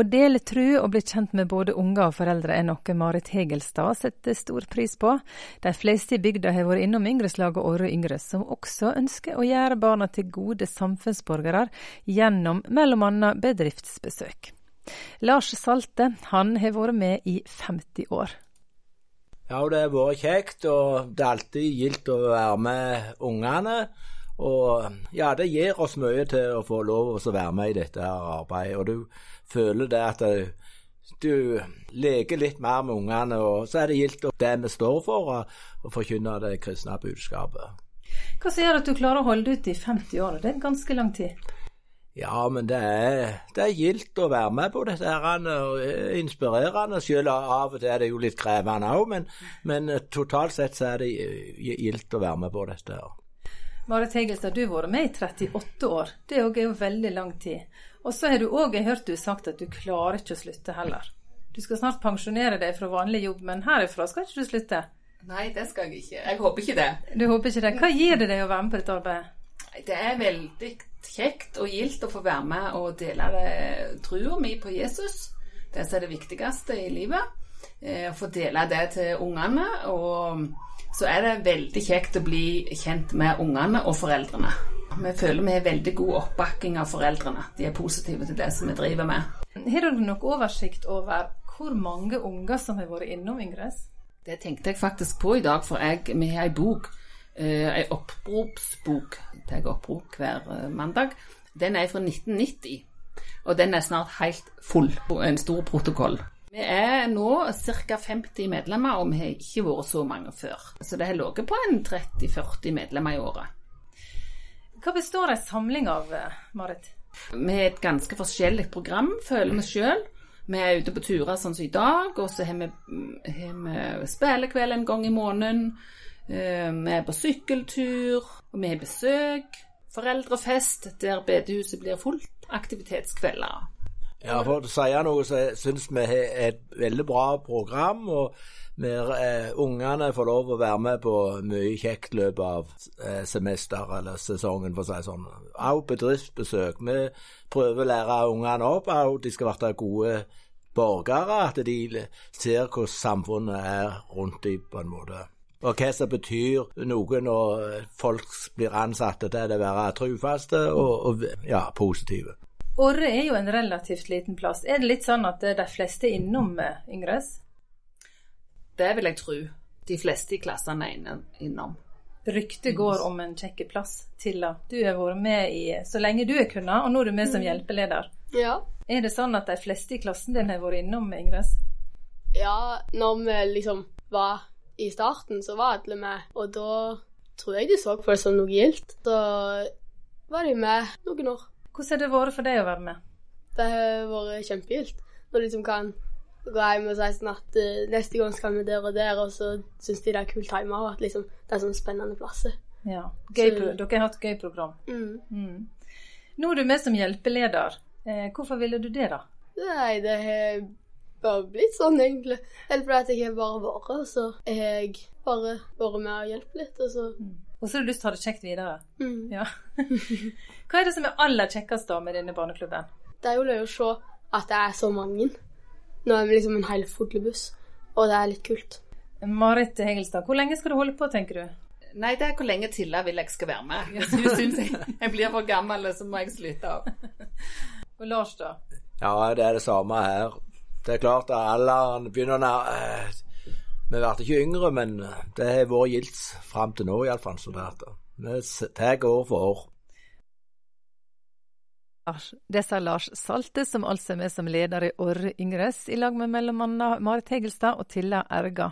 Å dele tru og bli kjent med både unger og foreldre er noe Marit Hegelstad setter stor pris på. De fleste i bygda har vært innom Yngreslaget Åre Yngre, som også ønsker å gjøre barna til gode samfunnsborgere gjennom bl.a. bedriftsbesøk. Lars Salte han har vært med i 50 år. Ja, det har vært kjekt, og det er alltid gildt å være med ungene. Og ja, det gir oss mye til å få lov å være med i dette her arbeidet. Og du føler det at du, du leker litt mer med ungene, og så er det gildt det vi står for, å forkynne det kristne budskapet. Hva sier du at du klarer å holde ut i 50 år? Det er ganske lang tid. Ja, men det er, det er gildt å være med på dette. her, og Inspirerende. Selv av og til er det jo litt krevende òg, men, men, totalt sett så er det gildt å være med på dette. her. Marit Hegelstad, du har vært med i 38 år. Det er jo veldig lang tid. Og så har du òg hørt du sagt at du klarer ikke å slutte heller. Du skal snart pensjonere deg fra vanlig jobb, men herifra skal ikke du slutte? Nei, det skal jeg ikke. Jeg håper ikke det. Du håper ikke det. Hva gir det deg å være med på dette arbeidet? Det er veldig kjekt og gildt å få være med og dele trua mi på Jesus. Det som er det viktigste i livet. Eh, å få dele det til ungene. og så er det veldig kjekt å bli kjent med ungene og foreldrene. Vi føler vi har veldig god oppbakking av foreldrene. De er positive til det som vi driver med. Har du nok oversikt over hvor mange unger som har vært innom Yngres? Det tenkte jeg faktisk på i dag, for jeg, vi har ei bok, eh, ei oppropsbok. Er opprop hver eh, mandag. Den er fra 1990, og den er snart helt full. på En stor protokoll. Vi er nå ca. 50 medlemmer, og vi har ikke vært så mange før. Så det har ligget på en 30-40 medlemmer i året. Hva består ei samling av, Marit? Vi har et ganske forskjellig program, føler vi sjøl. Vi er ute på turer sånn som i dag, og så har vi, har spillekveld en gang i måneden. Eh, vi er på sykkeltur, og vi har besøk. Foreldrefest der bedehuset blir fullt. Aktivitetskvelder. Ja, for å si noe, så syns vi har et veldig bra program. og når eh, Ungene får lov å være med på mye kjekt løp av eh, semester eller sesongen, for å si sånn. Også bedriftsbesøk. Vi prøver å lære ungene opp. at de skal være gode borgere. At de ser hvordan samfunnet er rundt dem, på en måte. Og hva som betyr noe når folk blir ansatte til å være trufaste og, og ja, positive. Åre er jo en relativt liten plass. Er det litt sånn at de fleste er innom Yngres? Det vil jeg tro. De fleste i klassene er innom. Ryktet går om en kjekk plass. Tilla, du har vært med i så lenge du har kunnet, og nå er du med som mm. hjelpeleder. Ja. Er det sånn at de fleste i klassen din har vært innom Yngres? Ja, når vi liksom var i starten, så var alle med. Og da tror jeg de så på det som noe gildt. Da var de med noen år. Hvordan har det vært for deg å være med? Det har vært kjempegilt. Når du liksom kan gå hjem og si sånn at uh, neste gang skal vi der og der, og så syns de det er kult hjemme, og at liksom, det er sånne spennende plasser. Ja. Gøy, så, dere har hatt gøy program. Mm. Mm. Nå er du med som hjelpeleder. Eh, hvorfor ville du det, da? Nei, det har bare blitt sånn, egentlig. Eller fordi jeg har bare vært, og så har jeg bare vært med og hjulpet litt, og så mm. Og så har du lyst til å ha det kjekt videre. Mm. Ja. Hva er det som er aller kjekkest da med denne barneklubben? Det er jo løye å se at det er så mange. Nå er vi liksom en hel fotlebuss, og det er litt kult. Marit Hegelstad, hvor lenge skal du holde på, tenker du? Nei, det er hvor lenge Tilla vil jeg skal være med. Hvis du syns jeg, jeg blir for gammel, så må jeg slutte av. Og Lars, da? Ja, det er det samme her. Det er klart at alderen begynner å vi blir ikke yngre, men det har vært gildt fram til nå iallfall. Så vi tar år for år. Det sa Lars Salte, som altså er med som leder i Orre Yngres, i lag med bl.a. Marit Hegelstad og Tilla Erga.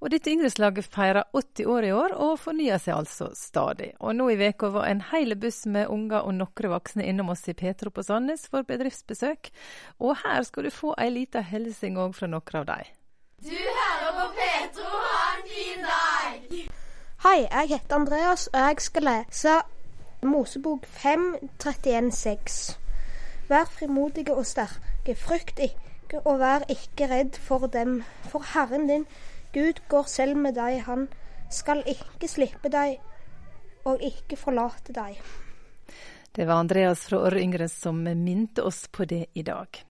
Og dette yngreslaget feirer 80 år i år, og fornyer seg altså stadig. Og nå i veka var en hel buss med unger og noen voksne innom oss i Petro på Sandnes for bedriftsbesøk. Og her skal du få ei lita hilsen òg fra noen av dem. Du på Petro, ha en fin dag! Hei, jeg heter Andreas, og jeg skal lese Mosebok 5.31,6. Vær frimodige og sterke, frykt ikke og vær ikke redd for dem, for Herren din, Gud, går selv med deg, han skal ikke slippe deg og ikke forlate deg. Det var Andreas fra Orre Yngre som minte oss på det i dag.